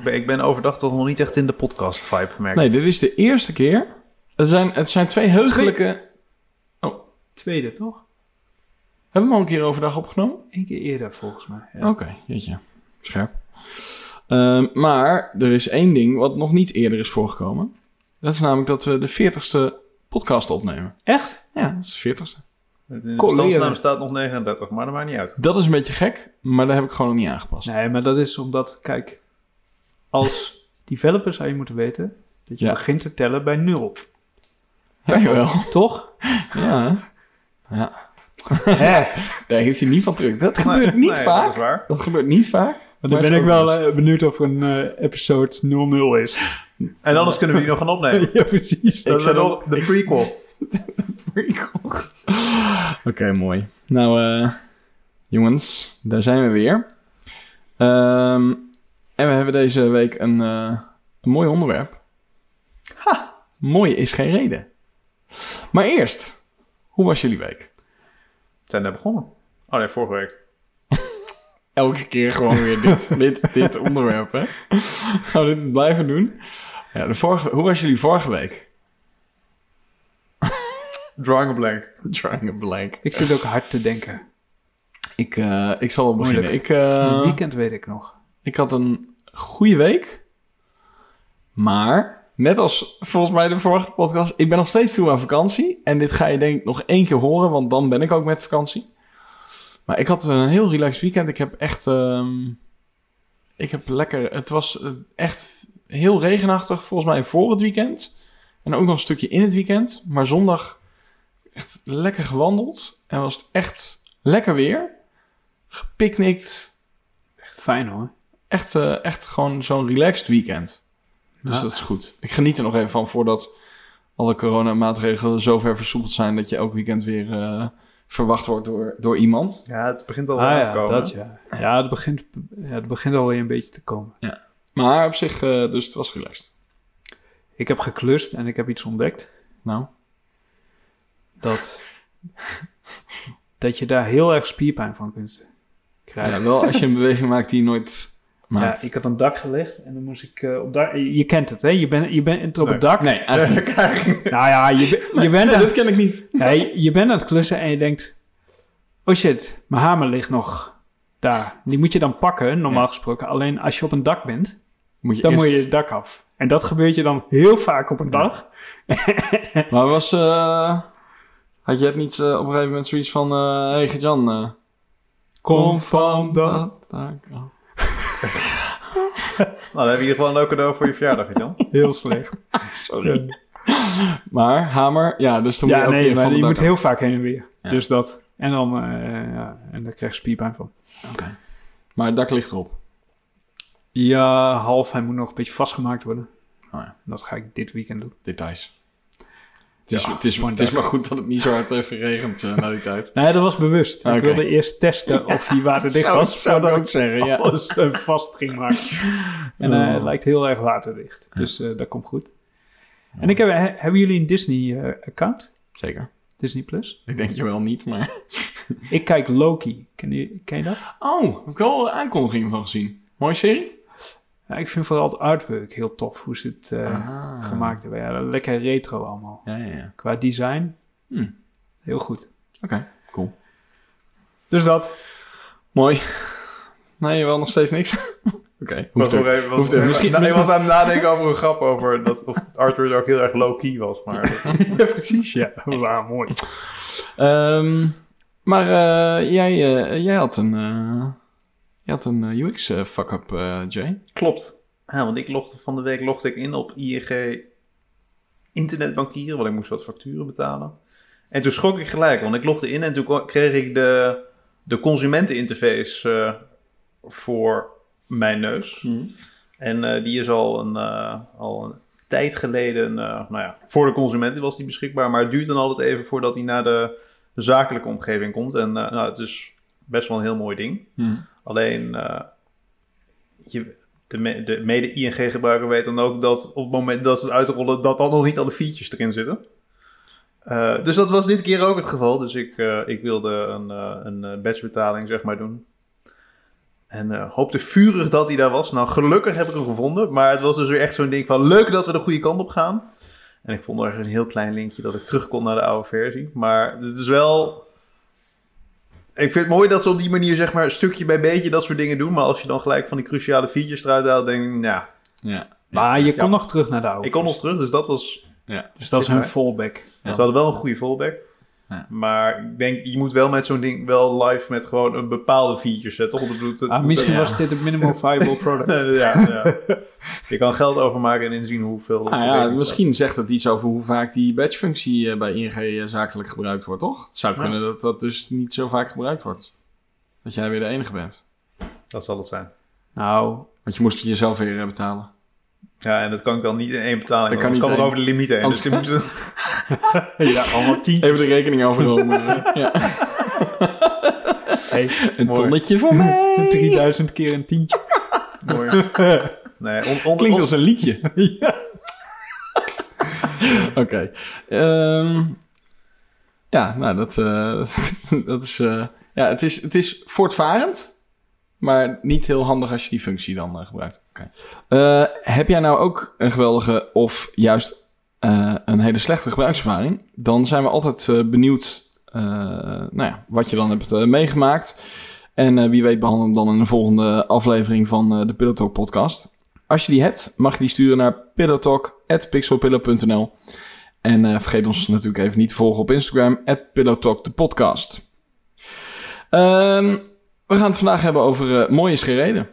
Ik ben, ik ben overdag toch nog niet echt in de podcast vibe, merk ik. Nee, dit is de eerste keer. Het zijn, het zijn twee heugelijke... Tweede, toch? Hebben we hem al een keer overdag opgenomen? Eén keer eerder, volgens mij. Ja. Oké, jeetje. Scherp. Ehm, maar er is één ding wat nog niet eerder is voorgekomen. Dat is namelijk dat we de 40ste podcast opnemen. Echt? Ja, dat is de 40ste. In de standsnaam staat nog 39, maar dat maakt niet uit. Dat is een beetje gek, maar daar heb ik gewoon nog niet aangepast. Nee, maar dat is omdat, kijk, als developer zou je moeten weten dat je Ja. begint te tellen bij nul. Ja, jawel. Toch? Ja. ja. Hè? Daar heeft hij niet van terug. Dat gebeurt niet Nee, vaak. Dat is waar. Dat gebeurt niet vaak. Maar dan ben ik wel dus. eh, benieuwd of een eh, episode 00 is. En anders kunnen we die nog gaan opnemen. ja, precies. Dat is zou nog de prequel. Oké, mooi. Nou, eh, jongens, daar zijn we weer. Ehm, en we hebben deze week een, eh, een mooi onderwerp. Ha! Mooi is geen reden. Maar eerst, hoe was jullie week? We zijn net begonnen. Oh nee, vorige week. Elke keer gewoon weer dit, dit, dit onderwerp, hè? Gaan we dit blijven doen? Ja, de vorige, hoe was jullie vorige week? Drawing a blank. Drawing a blank. Ik zit ook hard te denken. Ik, eh, ik zal wel beginnen. Ik, eh, Het weekend weet ik nog. Ik had een goede week. Maar, net als volgens mij de vorige podcast, ik ben nog steeds toe aan vakantie. En dit ga je denk ik nog één keer horen, want dan ben ik ook met vakantie. Maar ik had een heel relaxed weekend. Ik heb echt... ehm, ik heb lekker... Het was eh, echt heel regenachtig, volgens mij voor het weekend. En ook nog een stukje in het weekend. Maar zondag echt lekker gewandeld. En was het echt lekker weer. Gepicnict. Fijn hoor. Echt, eh, echt gewoon zo'n relaxed weekend. Dus Ja. dat is goed. Ik geniet er nog even van voordat alle coronamaatregelen zo ver versoepeld zijn dat je elk weekend weer eh, verwacht wordt door, door iemand. Ja, het begint al Ah aan te ja, komen. dat ja. Ja, het begint, ja, het begint alweer een beetje te komen. Maar op zich, eh, dus het was relaxed. Ik heb geklust en ik heb iets ontdekt. Nou, Dat, dat je daar heel erg spierpijn van kunt krijgen. ja, wel als je een beweging maakt die je nooit Ja, ik had een dak gelegd en dan moest ik eh, op dak... Je kent het, hè? Je bent, je bent op het dak. Nee, eigenlijk niet. Nou ja, je, je, bent Nee, aan, dat ken ik niet. nee, je bent aan het klussen en je denkt... Oh shit, mijn hamer ligt nog daar. Die moet je dan pakken, normaal Ja. gesproken. Alleen als je op een dak bent, Moet je dan eerst- moet je het dak af. En dat gebeurt je dan heel vaak op een dag. Maar was... eh, had je het niet eh, op een gegeven moment zoiets van... hey Gert-Jan, eh, Kom van dat... dak af. Nou, dan heb je hier gewoon een leuk cadeau voor je verjaardag, Jan. Heel slecht. Sorry. Maar hamer, ja, dus dan moet je ook nee, weer maar van je moet heel vaak heen en weer. Ja. Dus dat. En dan, eh, ja, en daar krijg je spierpijn van. Oké. Maar het dak ligt erop. Ja, half. Hij moet nog een beetje vastgemaakt worden. Oh ja. Dat ga ik dit weekend doen. Details. Het is, Ja, het, is, het is maar goed dat het niet zo hard heeft geregend eh, na die tijd. Nee, dat was bewust. Ik wilde eerst testen of hij waterdicht Zou- was. zou ik ook zeggen, ja. alles eh, vast ging maken. En eh, Oh. het lijkt heel erg waterdicht. Dus eh, dat komt goed. En ik heb, he- hebben jullie een Disney-account? Zeker. Disney Plus? Ik denk je wel niet, maar... Ik kijk Loki. Ken je, ken je dat? Oh, heb ik wel een aankondiging van gezien. Mooie serie? Ja, ik vind vooral het artwork heel tof. Hoe ze het eh, gemaakt hebben. Ja, lekker retro allemaal. Ja, ja, ja. Qua design, Hm. heel goed. Oké, cool. Dus dat. Mooi. Nee, wel nog steeds niks. Oké, Was hoeft Misschien- nou, ik was aan het nadenken over een grap over dat of Arthur ook heel erg low-key was. Maar dat- ja, precies. Ja, wow, mooi. Ehm, maar eh, jij, eh, jij had een, had een eh, UX eh, fuck-up, eh, Jay. Klopt. Ja, want ik logde van de week logde ik in op ING internetbankieren, want ik moest wat facturen betalen. En toen schrok ik gelijk, want ik logde in en toen kreeg ik de, de consumenteninterface voor mijn neus. En eh, die is al een, al een tijd geleden, nou ja, voor de consumenten was die beschikbaar. Maar het duurt dan altijd even voordat hij naar de zakelijke omgeving komt. En nou, het is best wel een heel mooi ding. Hm. Alleen, eh, je, de, me- de mede-ING-gebruiker weet dan ook dat op het moment dat ze het uitrollen, dat dan nog niet alle features erin zitten. Eh, dus dat was dit keer ook het geval. Dus ik, eh, ik wilde een, een batchbetaling, zeg maar, doen. En hoopte vurig dat hij daar was. Nou, gelukkig heb ik hem gevonden. Maar het was dus weer echt zo'n ding van leuk dat we de goede kant op gaan. En ik vond er een heel klein linkje dat ik terug kon naar de oude versie. Maar het is wel... Ik vind het mooi dat ze op die manier zeg maar stukje bij beetje dat soort dingen doen. Maar als je dan gelijk van die cruciale features eruit haalt, denk ik, nou... Ja. Maar je kon Ja. nog terug naar de oude. Ik kon nog terug, dus dat was... Dus dat is hun Ja. fallback. Ze hadden wel een goede fallback. Ja. Maar ik denk, je moet wel met zo'n ding wel live met gewoon een bepaalde feature zetten. Toch? Het- Ah, misschien Ja. was dit een minimal viable product. ja, ja. Je kan geld overmaken en inzien hoeveel... Ah er ja, misschien zegt dat iets over hoe vaak die batch-functie eh, bij ING eh, zakelijk gebruikt wordt, toch? Het zou Ja. kunnen dat dat dus niet zo vaak gebruikt wordt. Dat jij weer de enige bent. Dat zal het zijn. Nou, Want je moest het jezelf weer eh, betalen. Ja, en dat kan ik dan niet in één betaling. Dat Dat kan niet kan over de limieten heen. Dus Anders- die moeten... ja, allemaal tien. Even de rekening overromen. ja. Hey, Een Mooi. tonnetje voor mij. 3000 keer een tientje. Mooi. Nee, on, on, Klinkt on- als een liedje. ja. Oké. Ehm, ja, nou, dat, eh, dat is... eh, ja, het is, het is voortvarend, maar niet heel handig als je die functie dan eh, gebruikt. Eh, heb jij nou ook een geweldige of juist eh, een hele slechte gebruikservaring? Dan zijn we altijd benieuwd nou ja, wat je dan hebt meegemaakt. En wie weet behandelen we dan in de volgende aflevering van de Pillow Talk podcast. Als je die hebt, mag je die sturen naar pillowtalk.pixelpillow.nl En vergeet ons natuurlijk even niet te volgen op Instagram, pillowtalk de podcast. Ehm, we gaan het vandaag hebben over eh, mooie is geen reden.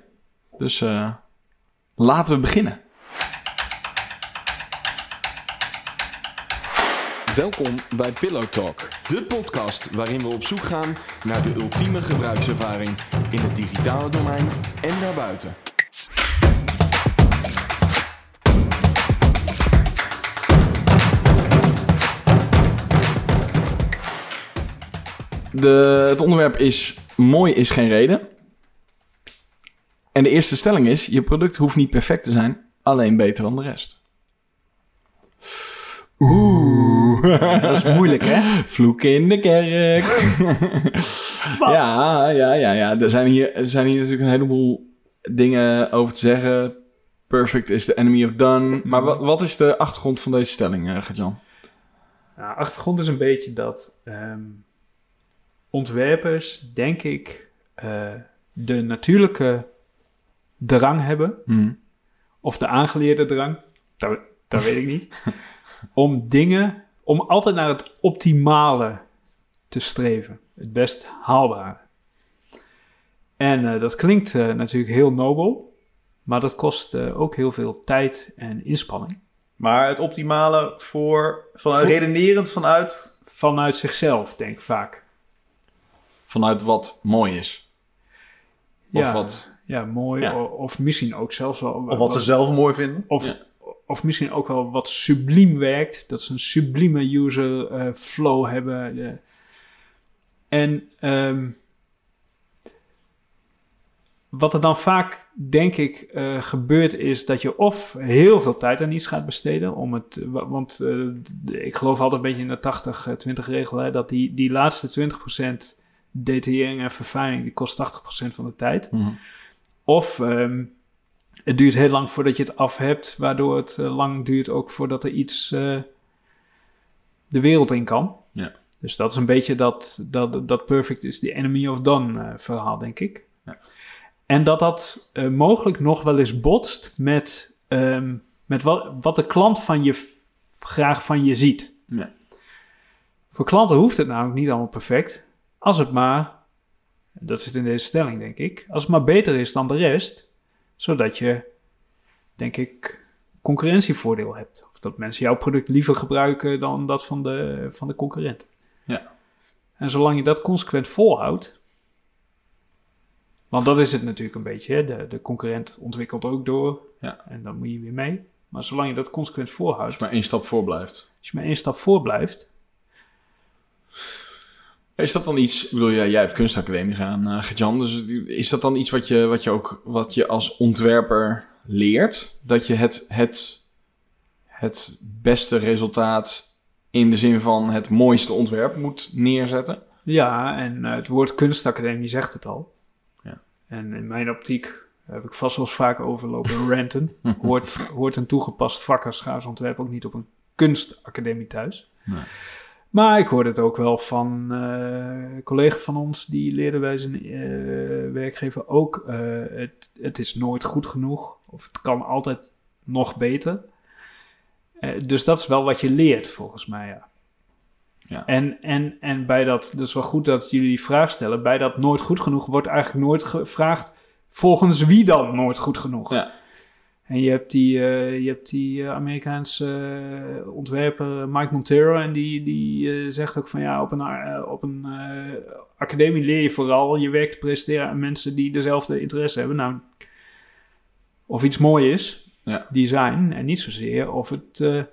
Dus eh, laten we beginnen. Welkom bij Pillow Talk, de podcast waarin we op zoek gaan naar de ultieme gebruikservaring in het digitale domein en daarbuiten. De, het onderwerp is mooi is geen reden. En de eerste stelling is, je product hoeft niet perfect te zijn, alleen beter dan de rest. Oeh. Dat is moeilijk, hè? Vloeken in de kerk. ja, ja, ja, ja. Er zijn, hier, er zijn hier natuurlijk een heleboel dingen over te zeggen. Perfect is the enemy of done. Maar wat, wat is de achtergrond van deze stelling, uh, Gert-Jan? Nou, achtergrond is een beetje dat ehm, ontwerpers, denk ik, eh, de natuurlijke drang hebben, Hm. of de aangeleerde drang, dat, dat weet ik niet, om dingen, om altijd naar het optimale te streven. Het best haalbare. En eh, dat klinkt eh, natuurlijk heel nobel, maar dat kost ook heel veel tijd en inspanning. Maar het optimale voor, vanuit, Voor- redenerend vanuit... Vanuit zichzelf, denk ik vaak. Vanuit wat mooi is. Of ja, wat... Ja, mooi. Ja. Of misschien ook zelfs wel... Of wat ze zelf mooi vinden. Of, Ja. of misschien ook wel wat subliem werkt. Dat ze een sublieme user eh, flow hebben. eh. en ehm, wat er dan vaak, denk ik, eh, gebeurt is dat je of heel veel tijd aan iets gaat besteden. Om het, wa- want eh, ik geloof altijd een beetje in de 80-20 regel. Hè, dat die, die laatste 20% detaillering en verfijning, die kost 80% van de tijd. Hm. Of ehm, het duurt heel lang voordat je het af hebt, waardoor het eh, lang duurt ook voordat er iets eh, de wereld in kan. Ja. Dus dat is een beetje dat, dat, dat perfect is the enemy of done eh, verhaal, denk ik. Ja. En dat dat mogelijk nog wel eens botst met, ehm, met wat, wat de klant van je graag van je ziet. Ja. Voor klanten hoeft het namelijk niet allemaal perfect. Als het maar, dat zit in deze stelling denk ik, als het maar beter is dan de rest, zodat je, denk ik, concurrentievoordeel hebt. Of dat mensen jouw product liever gebruiken dan dat van de, van de concurrent. Ja. En zolang je dat consequent volhoudt, want dat is het natuurlijk een beetje, hè? De, de concurrent ontwikkelt ook door Ja. en dan moet je weer mee. Maar zolang je dat consequent volhoudt, Als je maar één stap voor blijft. als je maar één stap voor blijft, Is dat dan iets, ik bedoel, ja, jij hebt kunstacademie gedaan, uh, Gert-Jan, dus is dat dan iets wat je, wat je ook, wat je als ontwerper leert? Dat je het, het, het beste resultaat in de zin van het mooiste ontwerp moet neerzetten? Ja, en eh, het woord kunstacademie zegt het al. Ja. En in mijn optiek, heb ik vast wel eens vaak overlopen, ranten, hoort, hoort een toegepast vak als schaarsontwerp ook niet op een kunstacademie thuis. Nee. Maar ik hoorde het ook wel van eh, een collega van ons, die leerde bij zijn eh, werkgever ook, eh, het, het is nooit goed genoeg, of het kan altijd nog beter. Eh, dus dat is wel wat je leert, volgens mij, ja. Ja. En, en, en bij dat, dus wel goed dat jullie die vraag stellen, bij dat nooit goed genoeg wordt eigenlijk nooit gevraagd, volgens wie dan nooit goed genoeg? Ja. En je hebt die, eh, je hebt die eh, Amerikaanse eh, ontwerper Mike Montero en die, die zegt ook van ja, op een, op een academie leer je vooral je werk te presenteren aan mensen die dezelfde interesse hebben. Nou, of iets mooi is, Ja. design, en niet zozeer of het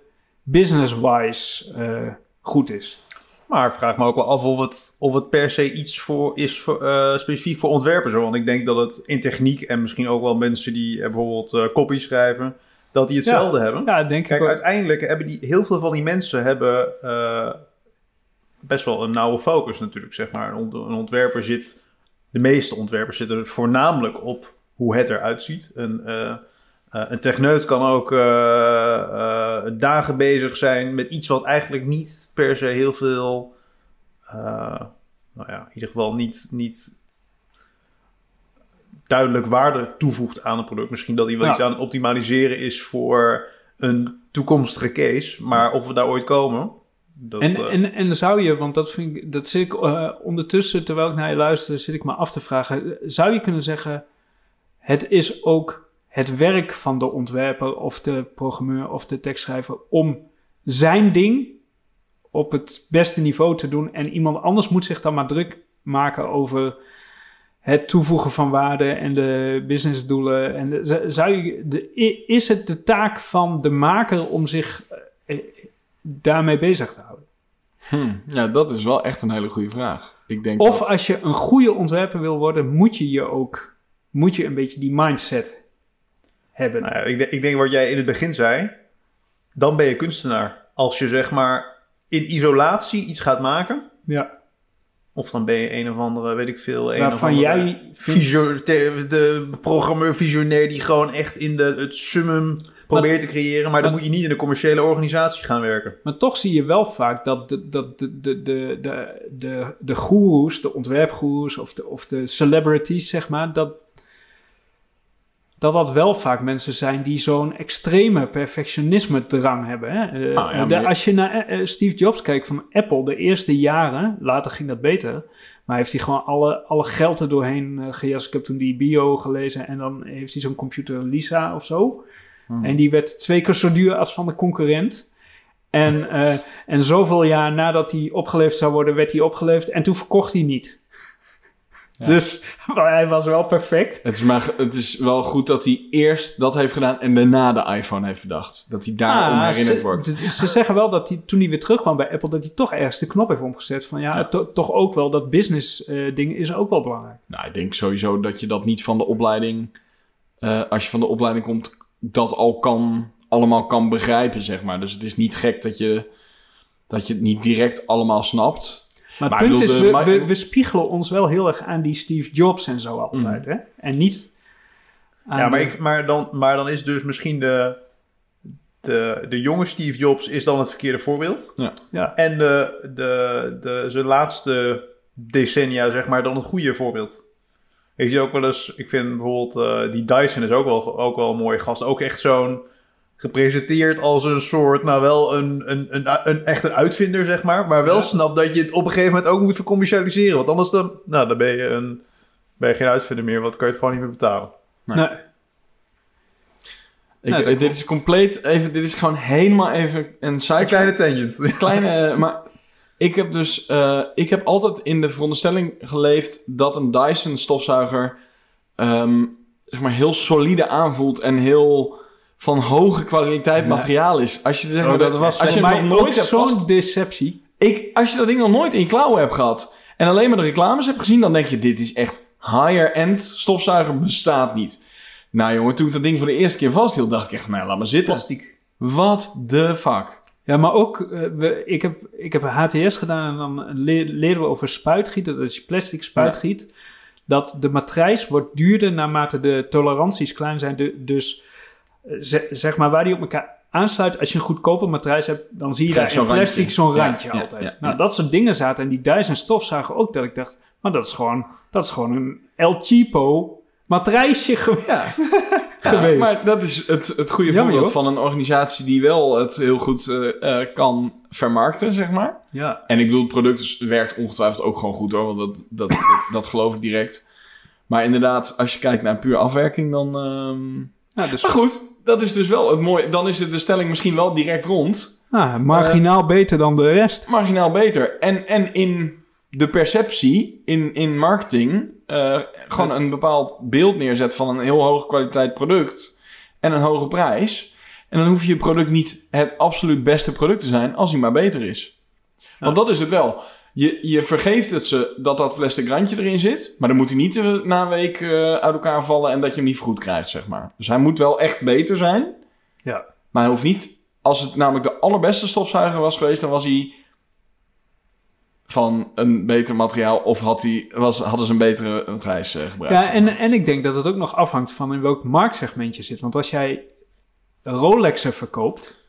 business-wise goed is. Maar ik vraag me ook wel af of het, of het per se iets voor is voor, eh, specifiek voor ontwerpers. hoor. Want ik denk dat het in techniek en misschien ook wel mensen die eh, bijvoorbeeld eh copy schrijven, dat die hetzelfde hebben. Ja, denk Kijk, ik uiteindelijk hebben die, heel veel van die mensen hebben best wel een nauwe focus natuurlijk, zeg maar. Een, ont- een ontwerper zit, de meeste ontwerpers zitten voornamelijk op hoe het eruit ziet. Eh, een techneut kan ook eh, eh, dagen bezig zijn met iets wat eigenlijk niet per se heel veel, eh, nou ja, in ieder geval niet, niet duidelijk waarde toevoegt aan een product. Misschien dat hij wel Ja. iets aan het optimaliseren is voor een toekomstige case, maar of we daar ooit komen. Dat, En, eh, en, en zou je, want dat vind ik, dat zit ik eh, ondertussen, terwijl ik naar je luister, zit ik me af te vragen. Zou je kunnen zeggen, het is ook het werk van de ontwerper of de programmeur of de tekstschrijver om zijn ding op het beste niveau te doen en iemand anders moet zich dan maar druk maken over het toevoegen van waarde en de businessdoelen. En de, zou je, de, is het de taak van de maker om zich eh, daarmee bezig te houden? Hm, ja, dat is wel echt een hele goede vraag. Ik denk Of dat- als je een goede ontwerper wil worden, moet je je ook moet je een beetje die mindset hebben. Nou ja, ik, denk- ik denk wat jij in het begin zei, dan ben je kunstenaar. Als je zeg maar in isolatie iets gaat maken, ja, of dan ben je een of andere, weet ik veel, een of andere jij vindt, de programmeur visionair die gewoon echt in de, het summum probeert te creëren, maar dan moet je niet in een commerciële organisatie gaan werken. maar toch zie je wel vaak dat de, dat de, de, de, de, de, de goeroes, de ontwerpgoeroes of de, of de celebrities, zeg maar, dat, dat dat wel vaak mensen zijn die zo'n extreme perfectionisme drang hebben. Hè? Eh, Ah, ja, de- maar- als je naar eh, eh, Steve Jobs kijkt van Apple, de eerste jaren, later ging dat beter, maar heeft hij gewoon alle, alle geld er doorheen gejast. Ik heb toen die bio gelezen en dan heeft hij zo'n computer Lisa of zo. Hm. En die werd twee keer zo duur als van de concurrent. En, en zoveel jaar nadat hij opgeleverd zou worden, werd hij opgeleverd. En toen verkocht hij niet. Ja. Dus hij was wel perfect. Het is, maar, het is wel goed dat hij eerst dat heeft gedaan en daarna de iPhone heeft bedacht. Dat hij daarom Ah, herinnerd ze, wordt. Ze, ze zeggen wel dat hij, toen hij weer terugkwam bij Apple, dat hij toch ergens de knop heeft omgezet. Van ja, Ja. to- toch ook wel dat business eh ding is ook wel belangrijk. Nou, ik denk sowieso dat je dat niet van de opleiding, eh, als je van de opleiding komt, dat al kan, allemaal kan begrijpen, zeg maar. Dus het is niet gek dat je, dat je het niet direct allemaal snapt. Maar, Maar het punt is, we, we, spiegelen ons wel heel erg aan die Steve Jobs en zo altijd. Hè? En niet aan Ja, maar, de- ik, maar, dan, maar dan is dus misschien de, de, de jonge Steve Jobs is dan het verkeerde voorbeeld. ja. En de, de, de, zijn laatste decennia, zeg maar, dan het goede voorbeeld. Ik zie ook wel eens, ik vind bijvoorbeeld eh, die Dyson is ook wel, ook wel een mooie gast. Ook echt zo'n gepresenteerd als een soort, nou wel een, een, een, een echt een uitvinder, zeg maar. Maar wel Ja. snapt dat je het op een gegeven moment ook moet vercommercialiseren. Want anders dan, nou, dan ben je, een, ben je geen uitvinder meer, want dan kan je het gewoon niet meer betalen. Nee. Nee. Ik, Nee, dit is compleet even, dit is gewoon helemaal even een side Een kleine tangent. kleine, maar ik heb dus, eh, ik heb altijd in de veronderstelling geleefd dat een Dyson stofzuiger, ehm, zeg maar, heel solide aanvoelt en heel van hoge kwaliteit materiaal is. Als je, zeg maar, Oh, dat was als je mij nog nooit hebt zo'n vast- deceptie. ik, als je dat ding nog nooit in je klauwen hebt gehad en alleen maar de reclames hebt gezien, dan denk je, dit is echt higher-end stofzuiger bestaat niet. Nou jongen, toen ik dat ding voor de eerste keer vasthield, dacht ik echt, nou laat maar zitten. Plastiek. Wat de fuck? Ja, maar ook, eh, we, ik, heb, ik heb HTS gedaan en dan le- leren we over spuitgieten. Dat is plastic spuitgiet. dat de matrijs wordt duurder naarmate de toleranties klein zijn. De- dus zeg maar waar die op elkaar aansluit, als je een goedkope matrijs hebt, dan zie je Krijg daar in plastic zo'n randje ja, altijd. ja, nou, dat soort dingen zaten en die Dyson stofzuiger ook, dat ik dacht, maar dat is gewoon, dat is gewoon een El Cheapo matrijsje geweest. Ja. Geweest. maar dat is het, het goede voorbeeld van een organisatie die wel het heel goed eh, eh, kan vermarkten, zeg maar. Ja. En ik bedoel, het product werkt ongetwijfeld ook gewoon goed hoor, want dat, dat, dat, dat geloof ik direct. Maar inderdaad, als je kijkt naar puur afwerking, dan... ehm, Nou, dus Maar goed, dat is dus wel het mooie. Dan is het de stelling misschien wel direct rond. ah, marginaal beter dan de rest. Marginaal beter. En, en in de perceptie, in, in marketing, eh, gewoon Het- een bepaald beeld neerzet van een heel hoge kwaliteit product en een hoge prijs. En dan hoef je product niet het absoluut beste product te zijn als hij maar beter is. Want dat is het wel. Je, je vergeeft het ze dat dat plastic randje erin zit. Maar dan moet hij niet na een week eh, uit elkaar vallen en dat je hem niet goed krijgt, zeg maar. Dus hij moet wel echt beter zijn. Ja. Maar hij hoeft niet... Als het namelijk de allerbeste stofzuiger was geweest, dan was hij van een beter materiaal of had hij, was, hadden ze een betere matrijs eh, gebruikt. Ja, en, en ik denk dat het ook nog afhangt van in welk marktsegment je zit. Want als jij Rolexen verkoopt,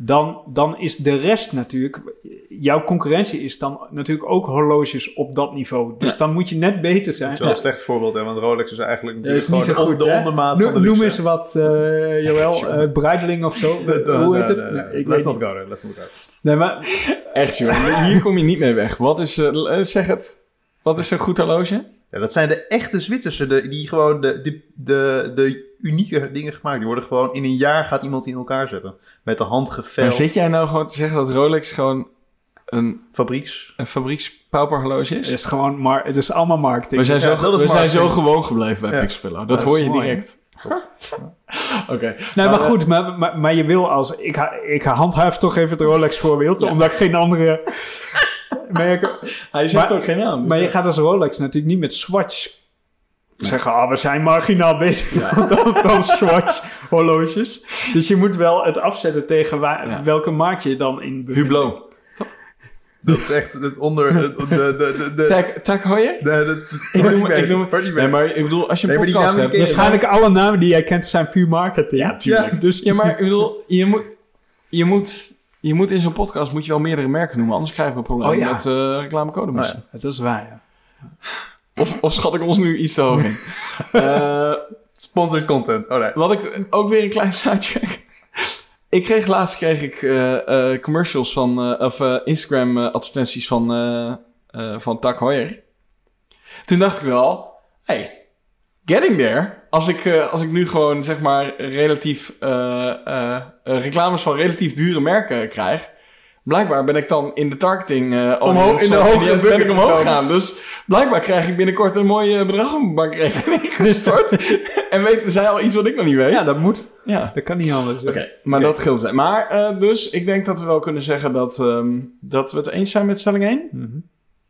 dan, dan is de rest natuurlijk... Jouw concurrentie is dan natuurlijk ook horloges op dat niveau. Dus Ja. dan moet je net beter zijn. Dat is wel een slecht voorbeeld, hè, want Rolex is eigenlijk natuurlijk is niet gewoon zo de, goed, de hè? ondermaat Noem, van de noem eens wat, eh Joël, eh Breitling of zo. Hoe heet het? nee, Let's not go there, let's not go there. Nee, maar Echt, joh. Hier kom je niet mee weg. Wat is, eh, zeg het. Wat is een goed horloge? Ja, dat zijn de echte Zwitserse, de, die gewoon de, de, de, de unieke dingen gemaakt. Die worden gewoon in een jaar gaat iemand die in elkaar zetten. Met de hand Maar geveld, zit jij nou gewoon te zeggen dat Rolex gewoon een, fabrieks. een fabriekspauperhorloge is? het is gewoon mar het is allemaal marketing. We zijn, zo, we zijn zo gewoon gebleven bij Ja. Pixpillow. Dat, hoor je mooi, direct. Oké. Nee, maar goed, maar, maar, maar je wil als... Ik, ha- ik handhaaf toch even het Rolex voorbeeld, Ja. omdat ik geen andere merken... Hij zegt Maar- ook geen naam. Maar je gaat als Rolex natuurlijk niet met Swatch zeggen... Ah, we zijn marginaal bezig dan, dan Swatch horloges. Dus je moet wel het afzetten tegen waar, Ja. welke markt je dan in bevindt. Hublot. Dat is echt het onder... Het, de, de, de, tak Heuer? Nee, dat is... Ik noem- ik noem-. Nee, maar ik bedoel, als je een Nee, podcast hebt... Waarschijnlijk alle namen die jij kent zijn puur marketing. Ja, tuurlijk. Ja. Dus Ja, maar ik bedoel, je moet, je moet, je moet in zo'n podcast moet je wel meerdere merken noemen, anders krijgen we een probleem Oh ja. met eh reclamecode Oh, missen. dat is waar, ja. Of, of schat ik ons nu iets te hoog in? Eh, Sponsored content. Oh nee. wat ik ook weer een klein sidetrack. Ik kreeg laatst kreeg ik eh, eh, commercials van, of Instagram advertenties van, van Tak Heuer. Toen dacht ik wel, hey, getting there. Als ik, als ik nu gewoon zeg maar relatief reclames van relatief dure merken krijg. Blijkbaar ben ik dan in de targeting eh Omhoog- in de hogere ben ik omhoog gegaan. Dus blijkbaar krijg ik binnenkort een mooi eh, bedrag op mijn bankrekening gestort. en weten zij al iets wat ik nog niet weet. Ja, dat moet. Ja. Dat kan niet anders. Oké, maar dat geldt zijn. Maar eh, dus, ik denk dat we wel kunnen zeggen dat, ehm, dat we het eens zijn met stelling 1. Mhm.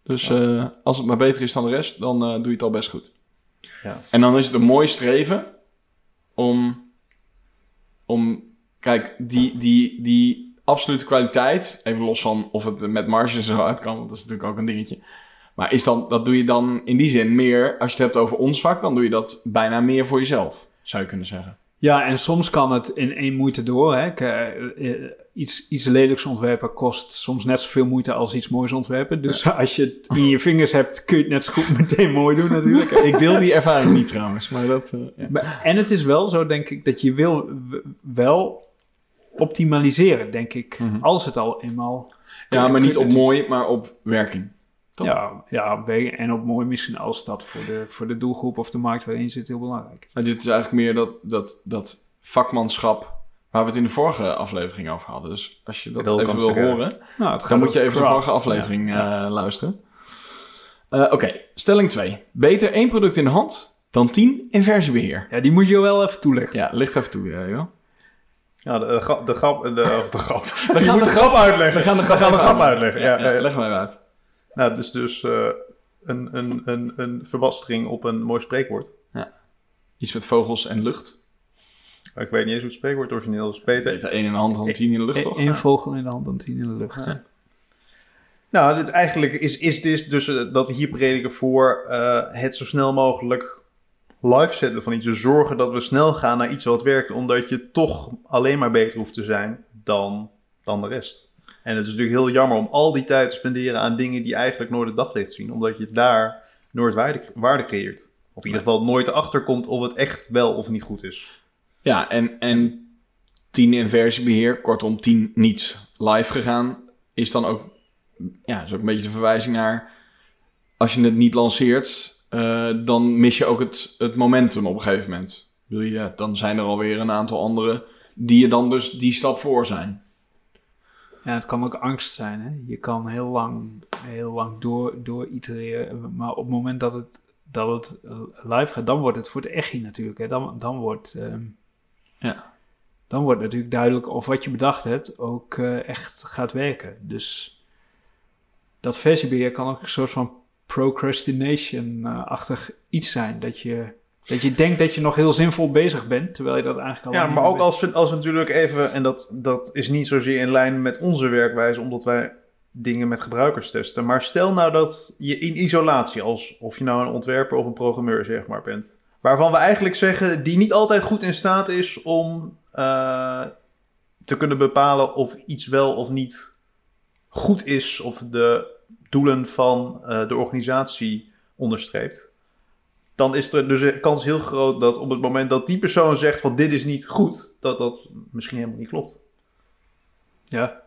Dus als het maar beter is dan de rest, dan doe je het al best goed. Ja. En dan is het een mooi streven om, om kijk, die, die, die absolute kwaliteit, even los van of het met marges zo uit kan, want dat is natuurlijk ook een dingetje. Maar is dan, dat doe je dan in die zin meer, als je het hebt over ons vak, dan doe je dat bijna meer voor jezelf, zou je kunnen zeggen. Ja, en soms kan het in één moeite door. Hè. Ik, eh, eh, iets, iets lelijks ontwerpen kost soms net zoveel moeite als iets moois ontwerpen. Dus als je het in je vingers hebt, kun je het net zo goed meteen mooi doen natuurlijk. Ik deel die ervaring niet trouwens, maar dat... eh, ja. En het is wel zo, denk ik, dat je wil wel optimaliseren, denk ik. Mhm. Als het al eenmaal... Ja, maar niet op mooi, maar op werking. Toch? Ja, ja, en op mooi misschien als dat voor de, voor de doelgroep of de markt waarin je zit heel belangrijk is. Maar dit is eigenlijk meer dat, dat, dat vakmanschap waar we het in de vorige aflevering over hadden. Dus als je dat Heel even wil horen, Nou, dan moet je even de vorige aflevering Ja. eh, luisteren. Eh, Oké, stelling 2. Beter één product in de hand dan 10 in versiebeheer. Ja, die moet je wel even toelichten. Ja, licht even toe, joh. Ja, de, de, grap- de grap... De, of de grap. We Je moet de grap uitleggen. We gaan de We gaan de grap uitleggen. Ja, ja, ja. leg maar uit. Nou, dus dus eh, een, een, een, een verbastering op een mooi spreekwoord. Iets met vogels en lucht. Ik weet niet eens hoe het spreekwoord origineel is. Beter. Beter één in de hand dan 10 in de lucht, toch? Eén vogel in de hand en tien in de lucht. Ja. Nou, dit eigenlijk is, is dit dus eh, dat we hier prediken voor eh, het zo snel mogelijk live zetten van iets. Dus zorgen dat we snel gaan naar iets wat werkt, omdat je toch alleen maar beter hoeft te zijn dan, dan de rest. En het is natuurlijk heel jammer om al die tijd te spenderen aan dingen die eigenlijk nooit het daglicht zien, omdat je daar nooit waarde, waarde creëert. Of in ieder geval nooit erachter komt of het echt wel of niet goed is. Ja, en, en 10 in versiebeheer, kortom 10 niet live gegaan, is dan ook, ja, is ook een beetje de verwijzing naar, als je het niet lanceert, eh, dan mis je ook het, het momentum op een gegeven moment. Wil je, dan zijn er alweer een aantal anderen die je dan dus die stap voor zijn. Ja, het kan ook angst zijn. Hè? Je kan heel lang, heel lang door, door itereren. Maar op het moment dat het, dat het live gaat, dan wordt het voor de echi natuurlijk. Hè? Dan, dan, wordt, ehm, Ja. dan wordt natuurlijk duidelijk of wat je bedacht hebt ook eh, echt gaat werken. Dus dat versiebeheer kan ook een soort van procrastination-achtig iets zijn. Dat je, dat je denkt dat je nog heel zinvol bezig bent, terwijl je dat eigenlijk al Ja, maar ook bent. als als natuurlijk even, en dat, dat is niet zozeer in lijn met onze werkwijze, omdat wij dingen met gebruikers testen. Maar stel nou dat je in isolatie, als of je nou een ontwerper of een programmeur zeg maar bent, waarvan we eigenlijk zeggen die niet altijd goed in staat is om eh, te kunnen bepalen of iets wel of niet goed is, of de doelen van eh, de organisatie onderstreept. Dan is er dus de kans heel groot dat op het moment dat die persoon zegt van dit is niet goed, dat dat misschien helemaal niet klopt. Ja,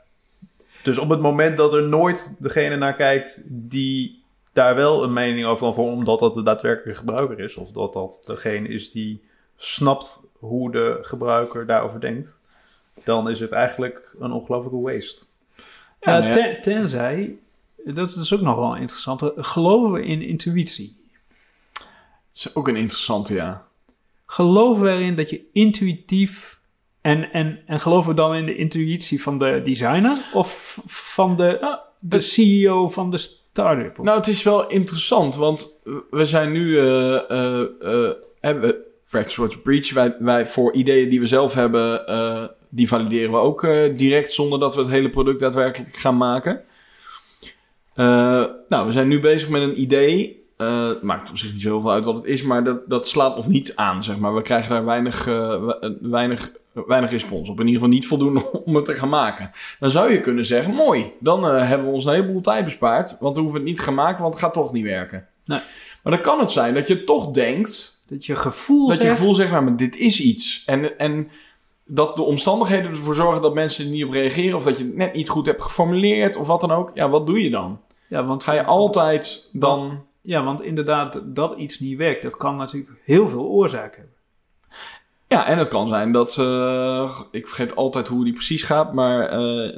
Dus op het moment dat er nooit degene naar kijkt die daar wel een mening over kan vormen, omdat dat de daadwerkelijke gebruiker is, of dat dat degene is die snapt hoe de gebruiker daarover denkt, dan is het eigenlijk een ongelofelijke waste. Ja, Ja, ja. ten- tenzij, dat is ook nog wel interessant, geloven we in intuïtie? Het is ook een interessante, ja. Geloven we erin dat je intuïtief, en, en, en geloven we dan in de intuïtie van de designer of van de, Nou, de CEO van de start-up? Nou, het is wel interessant, want we zijn nu... eh eh eh, hebben Practice What You Preach. Wij, wij voor ideeën die we zelf hebben, die valideren we ook direct... zonder dat we het hele product daadwerkelijk gaan maken. Eh, nou, we zijn nu bezig met een idee... Eh, het maakt op zich niet zoveel uit wat het is, maar dat, dat slaat nog niet aan, zeg maar. We krijgen daar weinig, eh, we- weinig, weinig respons op. In ieder geval niet voldoende om het te gaan maken. Dan zou je kunnen zeggen, mooi, dan hebben we ons een heleboel tijd bespaard. Want dan hoeven we het niet te gaan maken, want het gaat toch niet werken. Nee. Maar dan kan het zijn dat je toch denkt, Dat je gevoel dat je zegt, gevoel zegt, nou, maar dit is iets. En, en dat de omstandigheden ervoor zorgen dat mensen er niet op reageren. Of dat je het net niet goed hebt geformuleerd of wat dan ook. Ja, wat doe je dan? ja, want, Ga je altijd dan... ja, want inderdaad, dat iets niet werkt, dat kan natuurlijk heel veel oorzaken hebben. Ja, en het kan zijn dat... eh, ik vergeet altijd hoe die precies gaat, maar eh,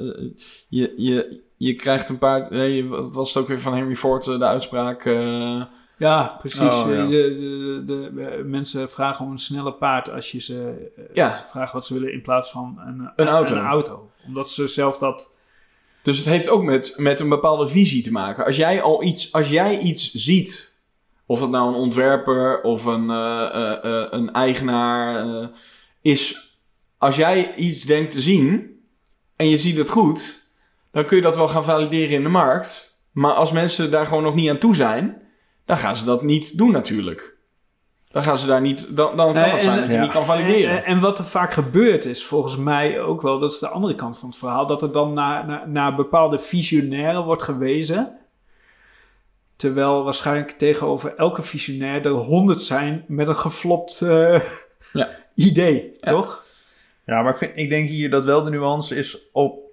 je, je, je krijgt een paar... Nee, wat was het ook weer van Henry Ford, eh, de uitspraak... eh, Ja, precies. Oh, ja. De, de, de, de- mensen vragen om een snelle paard als je ze eh, Ja. vraagt wat ze willen in plaats van een, Een auto. een auto. Omdat ze zelf dat... Dus het heeft ook met, met een bepaalde visie te maken. Als jij al iets, als jij iets ziet, of het nou een ontwerper of een, eh, eh, eh, een eigenaar eh, is, als jij iets denkt te zien en je ziet het goed, dan kun je dat wel gaan valideren in de markt. Maar als mensen daar gewoon nog niet aan toe zijn, dan gaan ze dat niet doen natuurlijk. Dan gaan ze daar niet, dan, dan kan Nee, het zijn en- dat je ja. niet kan valideren. En, en wat er vaak gebeurt is volgens mij ook wel, dat is de andere kant van het verhaal, dat er dan naar, naar, naar bepaalde visionairen wordt gewezen. Terwijl waarschijnlijk tegenover elke visionair er honderd zijn met een geflopt eh, Ja. idee, Ja. toch? Ja, maar ik, vind, ik denk hier dat wel de nuance is op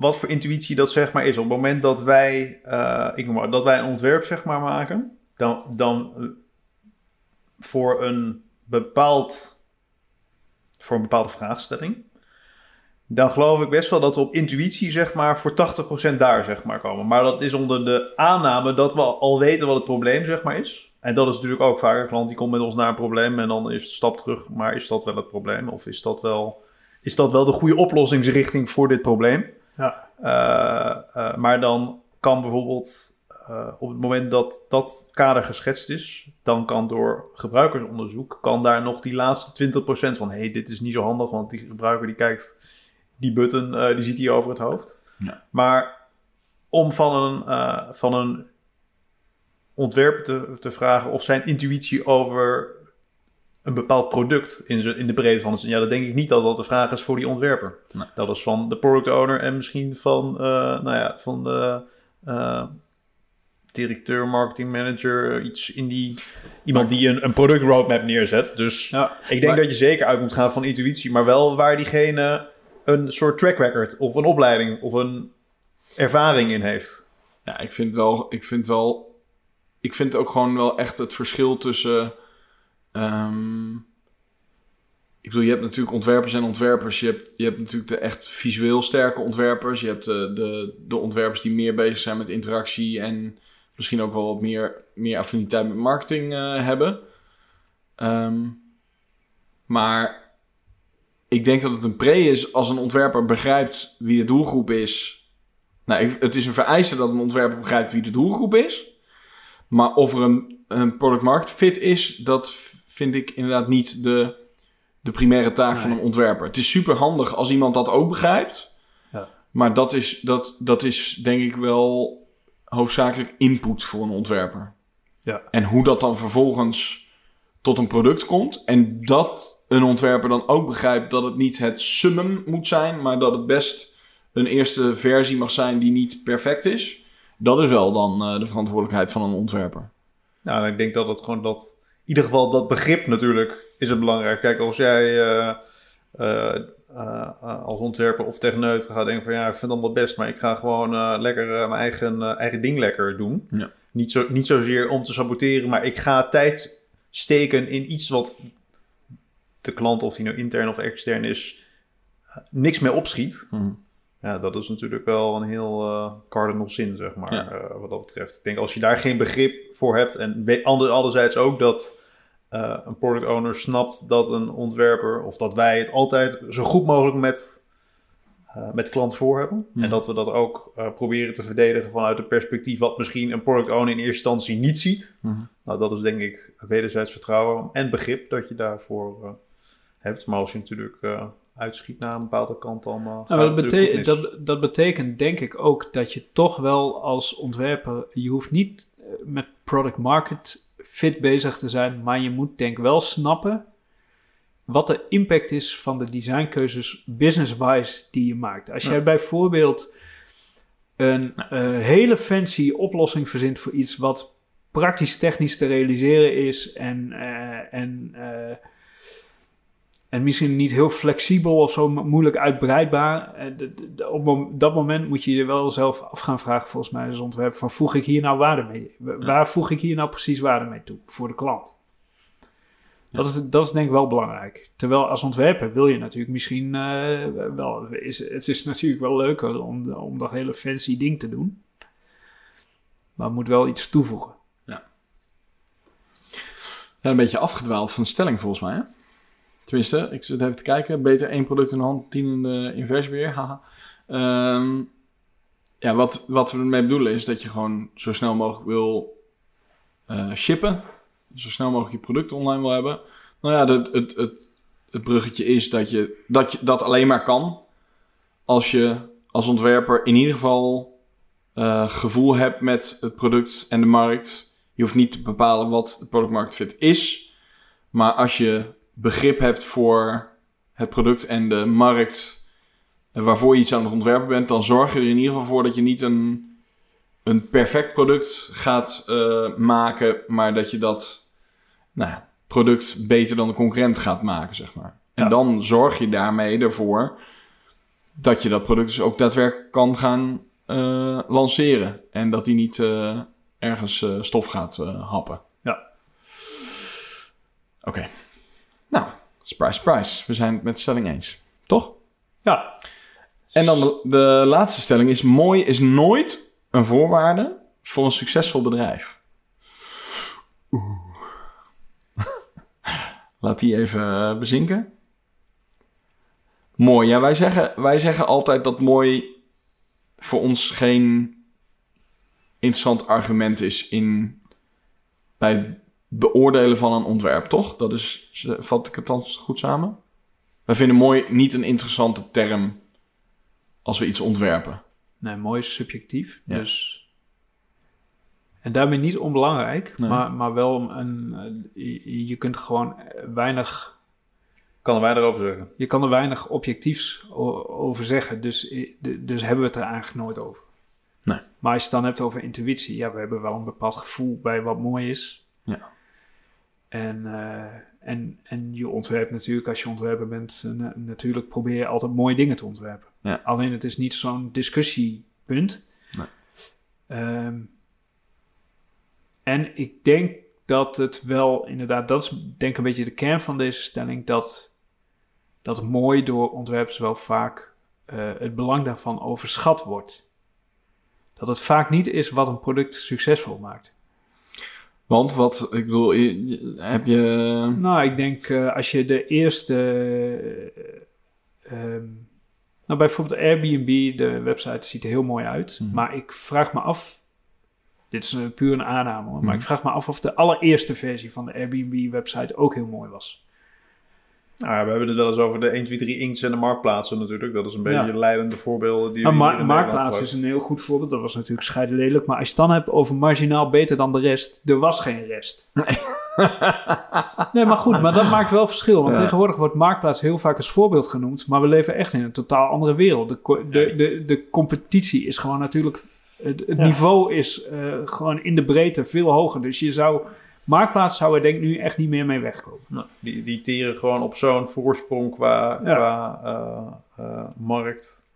wat voor intuïtie dat zeg maar is. Op het moment dat wij, eh, ik noem maar, dat wij een ontwerp zeg maar maken, dan, dan eh, voor een bepaald, voor een bepaalde vraagstelling, dan geloof ik best wel dat we op intuïtie zeg maar voor 80% daar zeg maar komen. Maar dat is onder de aanname dat we al weten wat het probleem zeg maar is. En dat is natuurlijk ook vaak een klant die komt met ons naar een probleem en dan is de stap terug. Maar is dat wel het probleem? Of is dat wel, is dat wel de goede oplossingsrichting voor dit probleem? Ja. Eh, eh, maar dan kan bijvoorbeeld eh, op het moment dat dat kader geschetst is, dan kan door gebruikersonderzoek, kan daar nog die laatste 20% van, hé, hey, dit is niet zo handig, want die gebruiker die kijkt, die button, die ziet hij over het hoofd. Ja. Maar om van een, van een ontwerper te, te vragen of zijn intuïtie over een bepaald product in, in de breedte van het zin. Ja, dat denk ik niet dat dat de vraag is voor die ontwerper. Nee. Dat is van de product owner en misschien van, eh, nou ja, van de eh, directeur, marketing manager, iets in die... Iemand die een, een product roadmap neerzet. Dus Ja, ik denk Maar- dat je zeker uit moet gaan van intuïtie, maar wel waar diegene een soort track record of een opleiding of een ervaring in heeft. Ja, ik vind wel, ik vind wel, ik vind ook gewoon wel echt het verschil tussen, ehm, ik bedoel, je hebt natuurlijk ontwerpers en ontwerpers. Je hebt, je hebt natuurlijk de echt visueel sterke ontwerpers. Je hebt de, de, de ontwerpers die meer bezig zijn met interactie en misschien ook wel wat meer, meer affiniteit met marketing eh, hebben. Ehm, maar ik denk dat het een pre is als een ontwerper begrijpt wie de doelgroep is nou, het is een vereiste dat een ontwerper begrijpt wie de doelgroep is. Maar of er een, een product market fit is, dat vind ik inderdaad niet de, de primaire taak van een ontwerper. Het is super handig als iemand dat ook begrijpt. Ja. Maar dat is, dat, dat is denk ik wel hoofdzakelijk input voor een ontwerper. Ja. En hoe dat dan vervolgens tot een product komt. En dat een ontwerper dan ook begrijpt dat het niet het summum moet zijn, maar dat het best een eerste versie mag zijn die niet perfect is. Dat is wel dan eh, de verantwoordelijkheid van een ontwerper. Nou, ik denk dat het gewoon dat... In ieder geval dat begrip natuurlijk is het belangrijk. Kijk, als jij eh, eh, eh, als ontwerper of techneut gaat denken van... Ja, ik vind het allemaal best, maar ik ga gewoon lekker mijn eigen, eigen ding lekker doen. Ja. Niet, zo, niet zozeer om te saboteren, maar ik ga tijd steken in iets wat de klant, of die nou intern of extern is, niks mee opschiet. Hm. Ja, dat is natuurlijk wel een heel eh cardinal sin, zeg maar, Ja. eh, wat dat betreft. Ik denk als je daar geen begrip voor hebt en ander, anderzijds ook dat eh, een product owner snapt dat een ontwerper of dat wij het altijd zo goed mogelijk met, met klant voor hebben. En dat we dat ook proberen te verdedigen vanuit een perspectief wat misschien een product owner in eerste instantie niet ziet. Mhm. Nou, dat is denk ik wederzijds vertrouwen en begrip dat je daarvoor hebt. Maar als je natuurlijk uitschiet naar een bepaalde kant, gaat Nou, dat, bete- dat, dat betekent denk ik ook dat je toch wel als ontwerper, je hoeft niet eh, met product market fit bezig te zijn, maar je moet denk ik wel snappen wat de impact is van de designkeuzes business-wise die je maakt. Als Ja. jij bijvoorbeeld een eh, hele fancy oplossing verzint voor iets wat praktisch technisch te realiseren is en, eh, en en misschien niet heel flexibel of zo mo- moeilijk uitbreidbaar. Eh, op dat moment moet je je wel zelf af gaan vragen, volgens mij, als ontwerper, van voeg ik hier nou waarde mee? Wa- Waar voeg ik hier nou precies waarde mee toe voor de klant? Dat, is, dat is denk ik wel belangrijk. Terwijl als ontwerper wil je natuurlijk misschien eh, wel... Is, het is natuurlijk wel leuker om, om dat hele fancy ding te doen. Maar het moet wel iets toevoegen. Ja, een beetje afgedwaald van de stelling volgens mij. Hè? Tenminste, ik zit even te kijken. Beter één product in de hand, tien in de inversiebeheer. Haha. Ehm, ja, wat, wat we ermee bedoelen is dat je gewoon zo snel mogelijk wil eh, shippen. Zo snel mogelijk je product online wil hebben. Nou ja, het, het, het, het bruggetje is dat je, dat je dat alleen maar kan als je als ontwerper in ieder geval eh, gevoel hebt met het product en de markt. Je hoeft niet te bepalen wat de product market fit is. Maar als je begrip hebt voor het product en de markt eh, waarvoor je iets aan het ontwerpen bent, dan zorg je er in ieder geval voor dat je niet een, een perfect product gaat eh, maken, maar dat je dat nou, product beter dan de concurrent gaat maken, zeg maar. En Ja. dan zorg je daarmee ervoor dat je dat product dus ook daadwerkelijk kan gaan eh, lanceren. En dat die niet ergens stof gaat happen. Ja. Oké. Nou, surprise, surprise. We zijn het met de stelling eens. Toch? Ja, En dan de, de laatste stelling is... Mooi is nooit een voorwaarde voor een succesvol bedrijf. Oeh. Laat die even eh, bezinken. Mooi. Ja, wij zeggen, wij zeggen altijd dat mooi voor ons geen interessant argument is in bij beoordelen van een ontwerp, toch? Dat is, vat ik het dan goed samen? Wij vinden mooi niet een interessante term als we iets ontwerpen. Nee, mooi is subjectief. Ja. Dus... En daarmee niet onbelangrijk, Nee. maar, maar wel een... eh, je, kunt gewoon weinig... Kan er weinig over zeggen. Je kan er weinig objectiefs over zeggen. Dus, de- dus hebben we het er eigenlijk nooit over. Nee. Maar als je het dan hebt over intuïtie... Ja, we hebben wel een bepaald gevoel bij wat mooi is. En, eh, en, en je ontwerpt natuurlijk, als je ontwerper bent... eh, na- natuurlijk probeer je altijd mooie dingen te ontwerpen. Ja. Alleen het is niet zo'n discussiepunt. Nee. Ehm, en ik denk dat het wel inderdaad, dat is denk ik een beetje de kern van deze stelling, dat, dat mooi door ontwerpers wel vaak eh, het belang daarvan overschat wordt. Dat het vaak niet is wat een product succesvol maakt. Want wat, ik bedoel, heb je... Nou, ik denk eh, als je de eerste. ehm, nou, bijvoorbeeld Airbnb, de website ziet er heel mooi uit. Mhm. Maar ik vraag me af. Dit is een, puur een aanname hoor. Maar Mhm. ik vraag me af of de allereerste versie van de Airbnb-website ook heel mooi was. Nou ja, we hebben het wel eens over de 1, 2, 3 inks en de marktplaatsen natuurlijk. Dat is een beetje Ja. de leidende voorbeelden die Maar we Ma- hier in Nederland Marktplaats is een heel goed voorbeeld. Dat was natuurlijk scheiden lelijk. Maar als je het dan hebt over marginaal beter dan de rest. Er was geen rest. Nee, maar goed, maar dat maakt wel verschil. Want Ja. tegenwoordig wordt Marktplaats heel vaak als voorbeeld genoemd. Maar we leven echt in een totaal andere wereld. De, co- de, de, de competitie is gewoon natuurlijk... Het, het Ja. niveau is eh, gewoon in de breedte veel hoger. Dus je zou... Marktplaats zou er denk ik nu echt niet meer mee wegkomen. Nou, die, die teren gewoon op zo'n voorsprong qua, Ja. qua eh, eh, markt.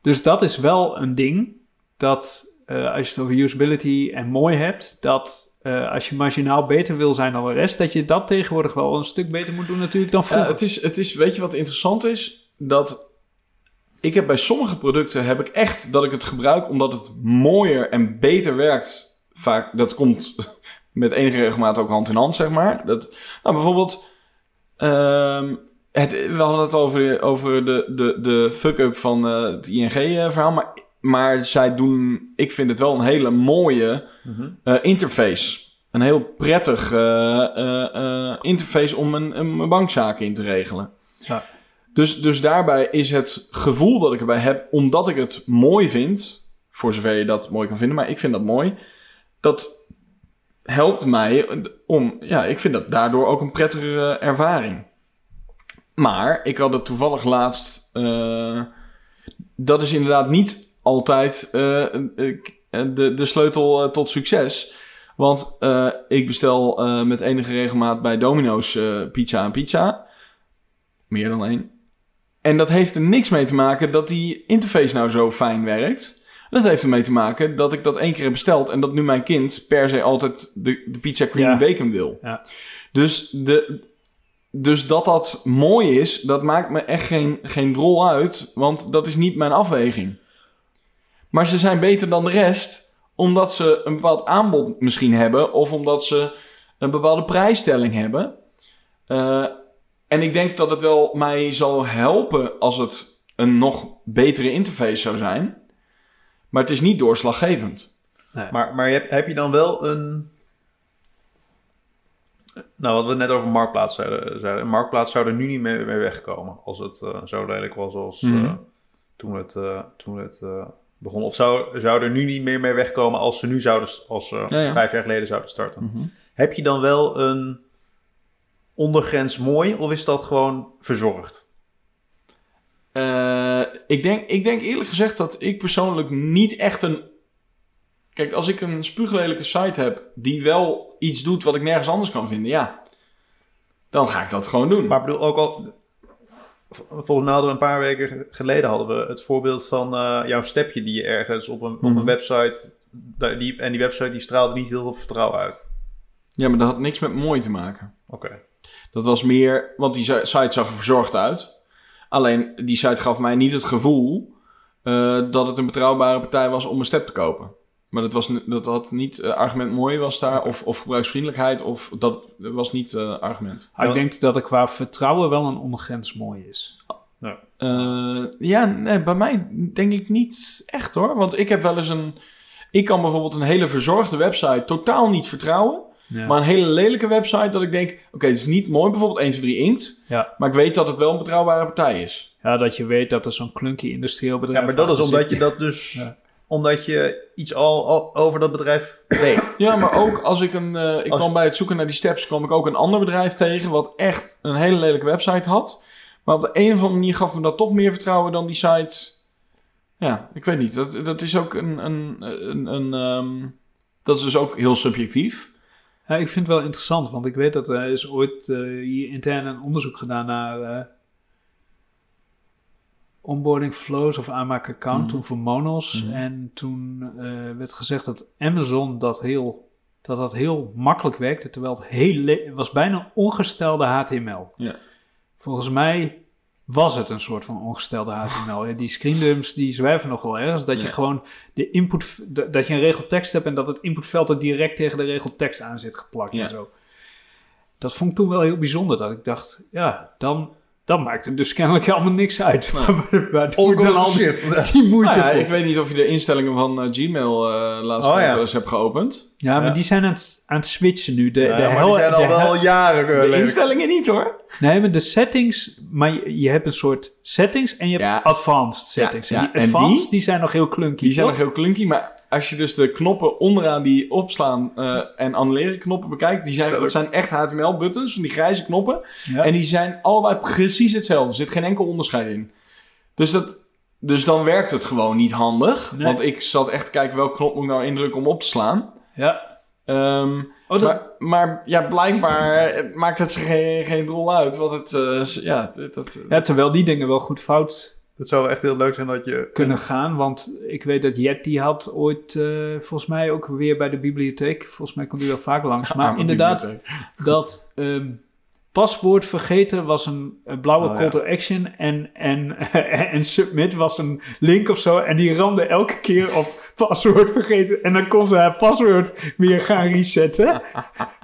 Dus dat is wel een ding. Dat eh, als je het over usability en mooi hebt... Dat eh, als je marginaal beter wil zijn dan de rest... Dat je dat tegenwoordig wel een stuk beter moet doen natuurlijk dan Ja, vroeger. het, is, het is, weet je wat interessant is? Dat ik heb bij sommige producten heb ik echt dat ik het gebruik omdat het mooier en beter werkt. Vaak, dat komt met enige regelmaat ook hand in hand, zeg maar. Dat, nou, bijvoorbeeld, ehm, het, we hadden het over, over de, de, de fuck-up van eh, het ING-verhaal, maar, maar zij doen, ik vind het wel een hele mooie eh, interface. Een heel prettig eh, eh, eh, interface om een, een, mijn bankzaken in te regelen. Ja. Dus, dus daarbij is het gevoel dat ik erbij heb, omdat ik het mooi vind, voor zover je dat mooi kan vinden, maar ik vind dat mooi, dat helpt mij om, ja, ik vind dat daardoor ook een prettigere ervaring. Maar ik had het toevallig laatst, eh, dat is inderdaad niet altijd eh, eh, de, de sleutel tot succes. Want ik bestel met enige regelmaat bij Domino's pizza en pizza. Meer dan één. En dat heeft er niks mee te maken dat die interface nou zo fijn werkt. Dat heeft ermee te maken dat ik dat één keer heb besteld en dat nu mijn kind per se altijd de, de pizza creamy Ja. bacon wil. Ja. Dus, de, dus dat dat mooi is, dat maakt me echt geen, geen drol uit, want dat is niet mijn afweging. Maar ze zijn beter dan de rest, omdat ze een bepaald aanbod misschien hebben, of omdat ze een bepaalde prijsstelling hebben. Eh, en ik denk dat het wel mij zal helpen als het een nog betere interface zou zijn. Maar het is niet doorslaggevend. Maar, maar heb, heb je dan wel een... Nou, wat we net over Marktplaats zeiden. zeiden. Marktplaats zou er nu niet meer mee wegkomen. Als het eh, zo lelijk was als eh, Mhm. toen het, eh, toen het eh, begon. Of zou, zou er nu niet meer mee wegkomen als ze nu zouden... Als ze Ja, ja. vijf jaar geleden zouden starten. Heb je dan wel een ondergrens mooi? Of is dat gewoon verzorgd? Eh, ik, denk, ik denk eerlijk gezegd dat ik persoonlijk niet echt een. Kijk, als ik een spuuglelijke site heb die wel iets doet wat ik nergens anders kan vinden, ja. Dan ga ik dat gewoon doen. Maar ik bedoel, ook al... Volgens mij hadden we een paar weken geleden hadden we het voorbeeld van eh, jouw stepje die je ergens op een, op Mhm. een website... Die, en die website die straalde niet heel veel vertrouwen uit. Ja, maar dat had niks met mooi te maken. Oké. Dat was meer, want die site zag er verzorgd uit. Alleen die site gaf mij niet het gevoel eh, dat het een betrouwbare partij was om een step te kopen. Maar dat, was, dat had niet eh, argument mooi was daar, of, of gebruiksvriendelijkheid, of dat was niet eh, argument. Maar ik Ja. denk dat er qua vertrouwen wel een ondergrens mooi is. Eh, ja, nee, bij mij denk ik niet echt hoor. Want ik heb wel eens een. Ik kan bijvoorbeeld een hele verzorgde website totaal niet vertrouwen. Ja. Maar een hele lelijke website dat ik denk... Oké, het is niet mooi, bijvoorbeeld 1, 2, 3 int. Ja. Maar ik weet dat het wel een betrouwbare partij is. ja, dat je weet dat er zo'n clunky industrieel bedrijf Ja, maar dat is omdat zit. je dat dus... Ja. Omdat je iets al, al over dat bedrijf weet. Ja, maar ook als ik een... eh, ik Als- kwam bij het zoeken naar die steps... kwam ik ook een ander bedrijf tegen... wat echt een hele lelijke website had. Maar op de een of andere manier gaf me dat toch meer vertrouwen dan die sites... Ja, ik weet niet. Dat, dat is ook een... een, een, een ehm, dat is dus ook heel subjectief. Ja, ik vind het wel interessant, want ik weet dat er is ooit eh, hier intern een onderzoek gedaan naar eh, onboarding flows of aanmaak account, Mhm. toen voor Monos. Mhm. En toen eh, werd gezegd dat Amazon dat heel, dat dat heel makkelijk werkte, terwijl het heel was bijna ongestelde HTML. Ja. Volgens mij was het een soort van ongestelde HTML. Die screendumps die zwerven nog wel ergens. Dat je Ja. gewoon de input, dat je een regel tekst hebt en dat het inputveld er direct tegen de regel tekst aan zit geplakt Ja. en zo. Dat vond ik toen wel heel bijzonder. Dat ik dacht, ja, dan, dan maakt het dus kennelijk helemaal niks uit. Je dan al die, shit. die moeite Nou ja, ik weet niet of je de instellingen van eh, Gmail eh laatst Oh, ja. eens hebt geopend. Ja, maar Ja. die zijn aan het, aan het switchen nu. De, Ja, de maar hel- die zijn al de hel- wel jaren De geleden. instellingen niet hoor. Nee, maar de settings... Maar je, je hebt een soort settings en je hebt Ja. advanced settings. Ja, en ja, die en advanced, die- die, zijn nog heel clunky, Die zijn nog heel clunky, maar als je dus de knoppen onderaan die opslaan eh, en annuleren knoppen bekijkt, die zijn, dat zijn echt HTML-buttons, die grijze knoppen. Ja. En die zijn allebei precies hetzelfde. Er zit geen enkel onderscheid in. Dus, dat, dus dan werkt het gewoon niet handig. Nee. Want ik zat echt te kijken welke knop moet ik nou indrukken om op te slaan. ja. Ehm, Oh, dat, maar, maar ja, blijkbaar eh, maakt het ze geen, geen rol uit. Want het, eh, ja, dat, ja, terwijl die dingen wel goed fout Het zou echt heel leuk zijn dat je... kunnen gaan. Want ik weet dat Jet die had ooit eh, volgens mij ook weer bij de bibliotheek. Volgens mij komt hij wel vaak langs. Maar inderdaad, bibliotheek. dat ehm, paswoord vergeten was een, een blauwe Oh, call ja. to action. En, en, en submit was een link of zo. En die ramde elke keer op paswoord vergeten. En dan kon ze haar paswoord weer gaan resetten.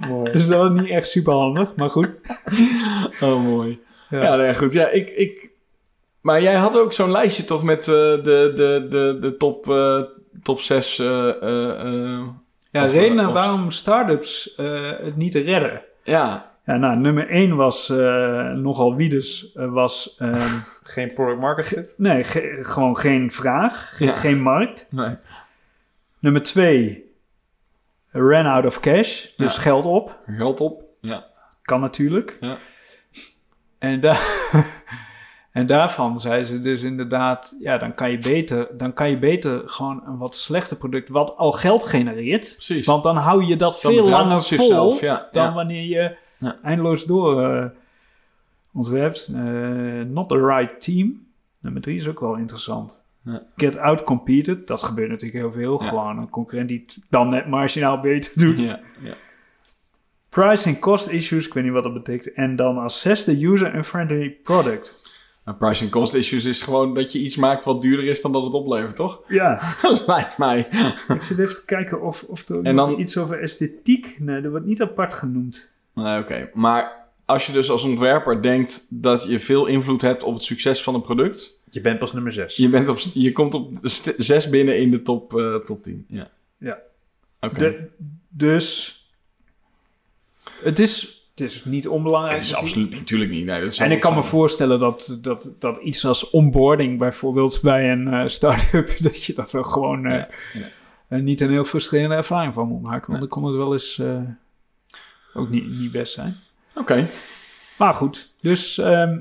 Mooi. Dus dat was niet echt super handig. Maar goed. Oh, mooi. Ja. Ja, nee, goed. Ja, ik, ik... Maar jij had ook zo'n lijstje toch met eh, de, de, de, de top, eh, top 6... eh, Ja, Of, redenen of- waarom startups eh het niet redden. ja, Ja, nou, nummer 1 was eh, nogal Wiedes, eh, was ehm, Geen product market fit. nee, ge- gewoon geen vraag, ge- Ja. geen markt. nee. Nummer 2, ran out of cash, dus Ja. geld op. Geld op. Ja. Kan natuurlijk. Ja. En, da en daarvan zei ze dus inderdaad, ja, dan kan je beter, dan kan je beter gewoon een wat slechter product, wat al geld genereert. Precies. Want dan hou je dat Dan veel langer vol zichzelf, ja, dan ja. wanneer je Ja. eindeloos door eh, ontwerpt. Eh, not the right team. Nummer drie is ook wel interessant. Ja. Get out competed. Dat gebeurt natuurlijk heel veel. Gewoon een concurrent die het dan net marginaal beter doet. Ja, ja. Price and cost issues. Ik weet niet wat dat betekent. En dan als zesde user friendly product. Maar price and cost issues is gewoon dat je iets maakt wat duurder is dan dat het oplevert, toch? Ja, Dat lijkt mij. ik zit even te kijken of, of er En dan- iets over esthetiek... Nee, dat wordt niet apart genoemd. Nee, oké. Maar als je dus als ontwerper denkt dat je veel invloed hebt op het succes van een product, Je bent pas nummer 6. je, bent op, je komt op de st- zes binnen in de top, eh, top 10. Ja. Ja. Oké. Dus... Het is, het is niet onbelangrijk. Het is absoluut natuurlijk niet. Nee, dat is En ik kan me voor. voorstellen dat, dat, dat iets als onboarding bijvoorbeeld bij een eh, start-up, dat je dat wel gewoon eh, Ja, ja. eh, niet een heel frustrerende ervaring van moet maken. Want Nee. dan kon het wel eens ook niet, niet best zijn. Oké. Maar goed, dus ehm,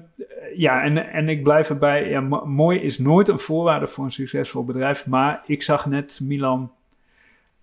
ja, en, en ik blijf erbij. Ja, mo- mooi is nooit een voorwaarde voor een succesvol bedrijf. Maar ik zag net, Milan,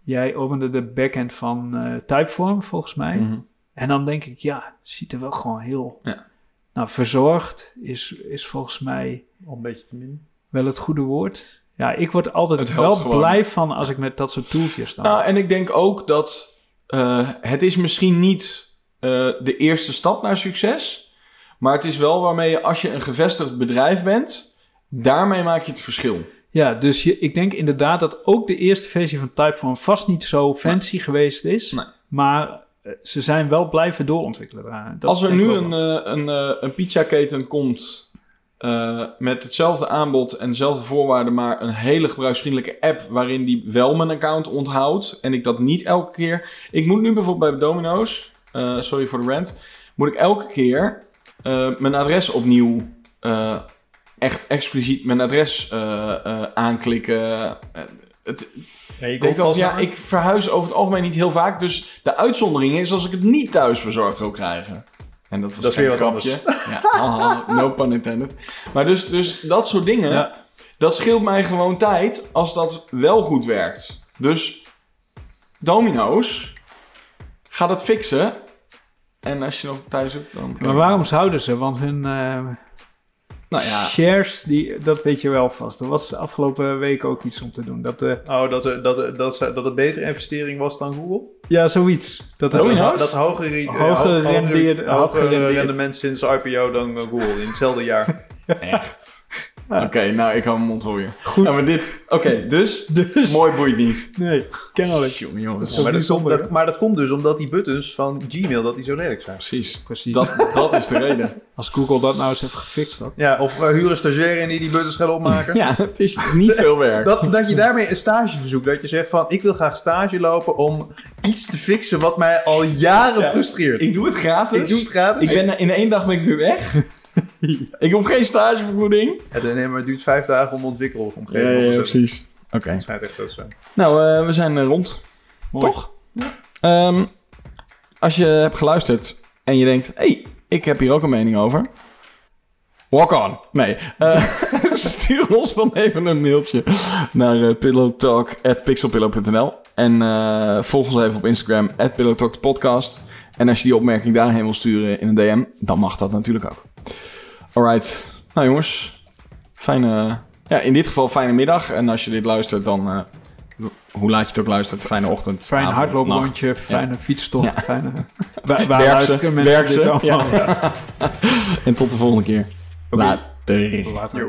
jij opende de backend van Typeform volgens mij. Mhm. En dan denk ik, ja, ziet er wel gewoon heel... Ja. Nou, verzorgd is, is volgens mij Al een beetje te min. wel het goede woord. Ja, ik word altijd wel gewoon. blij van als ik met dat soort tooltjes sta. Nou, en ik denk ook dat eh, het is misschien niet eh, de eerste stap naar succes, maar het is wel waarmee je, als je een gevestigd bedrijf bent, daarmee maak je het verschil. ja, dus je, ik denk inderdaad dat ook de eerste versie van Typeform vast niet zo fancy geweest is. Nee. Maar ze zijn wel blijven doorontwikkelen. Dat Als er nu een, eh, een, eh, een pizzaketen komt eh, met hetzelfde aanbod en dezelfde voorwaarden, maar een hele gebruiksvriendelijke app waarin die wel mijn account onthoudt en ik dat niet elke keer. Ik moet nu bijvoorbeeld bij Domino's, eh, sorry voor de rant, moet ik elke keer eh, mijn adres opnieuw, eh, echt expliciet mijn adres eh, eh, aanklikken. Het, ik denk dat, ja, ik verhuis over het algemeen niet heel vaak. Dus de uitzondering is als ik het niet thuis bezorgd wil krijgen. En dat, was Dat is geen weer wat grapje. Ja, no pun intended. Maar dus, dus dat soort dingen, Ja. dat scheelt mij gewoon tijd als dat wel goed werkt. Dus Domino's gaat het fixen. En als je nog thuis zoekt, dan... Maar waarom zouden ze? Want hun eh, Nou ja, shares, die, dat weet je wel vast. Er was afgelopen week ook iets om te doen. Dat, eh, Oh, dat, er- dat, er- dat, dat het betere investering was dan Google? ja, zoiets. Dat Dat, Oh, dat, dat is hoger, Hoger rendement sinds IPO dan eh, Google in hetzelfde jaar. echt. Ja. Oké, nou, ik hou mijn mond. Goed. Ja, maar dit... Oké, dus... dus, Mooi boeit niet. nee, kennelijk. Jongen, jongens. Dat is maar, dat, maar dat komt dus omdat die buttons van Gmail dat die zo lelijk zijn. Precies. Precies. Dat, dat is de reden. Als Google dat nou eens heeft gefixt had. Ja, of uh, huur een stagiair in die die buttons gaat opmaken. Ja, het is niet veel werk. Dat, dat je daarmee een stage verzoekt. Dat je zegt van, ik wil graag stage lopen om iets te fixen wat mij al jaren Ja. frustreert. Ik doe het gratis. Ik doe het gratis. Ik ben in één dag ben ik weer weg. Ik heb geen stagevergoeding. Ja, nee, maar het duurt vijf dagen om te zetten. precies. Oké. Het schijnt echt zo te zijn. Nou, eh, we zijn eh, rond. Mooi. Toch? Ehm, als je hebt geluisterd en je denkt... hey, ik heb hier ook een mening over. Walk on. Nee. eh, stuur ons dan even een mailtje naar uh, pillowtalk.pixelpillow.nl En eh, volg ons even op Instagram, @pillowtalkpodcast. En als je die opmerking daarheen wil sturen in een DM, dan mag dat natuurlijk ook. Alright. Nou jongens, fijne... Ja, in dit geval fijne middag. En als je dit luistert, dan... eh, hoe laat je het ook luistert, fijne ochtend. Fijn avond, hardlooprondje, fijne fietstocht, Ja. fijne... Waar, waar luisteren mensen werk dit ze. allemaal? Ja. en tot de volgende keer. Oké. Later. Later. Yo.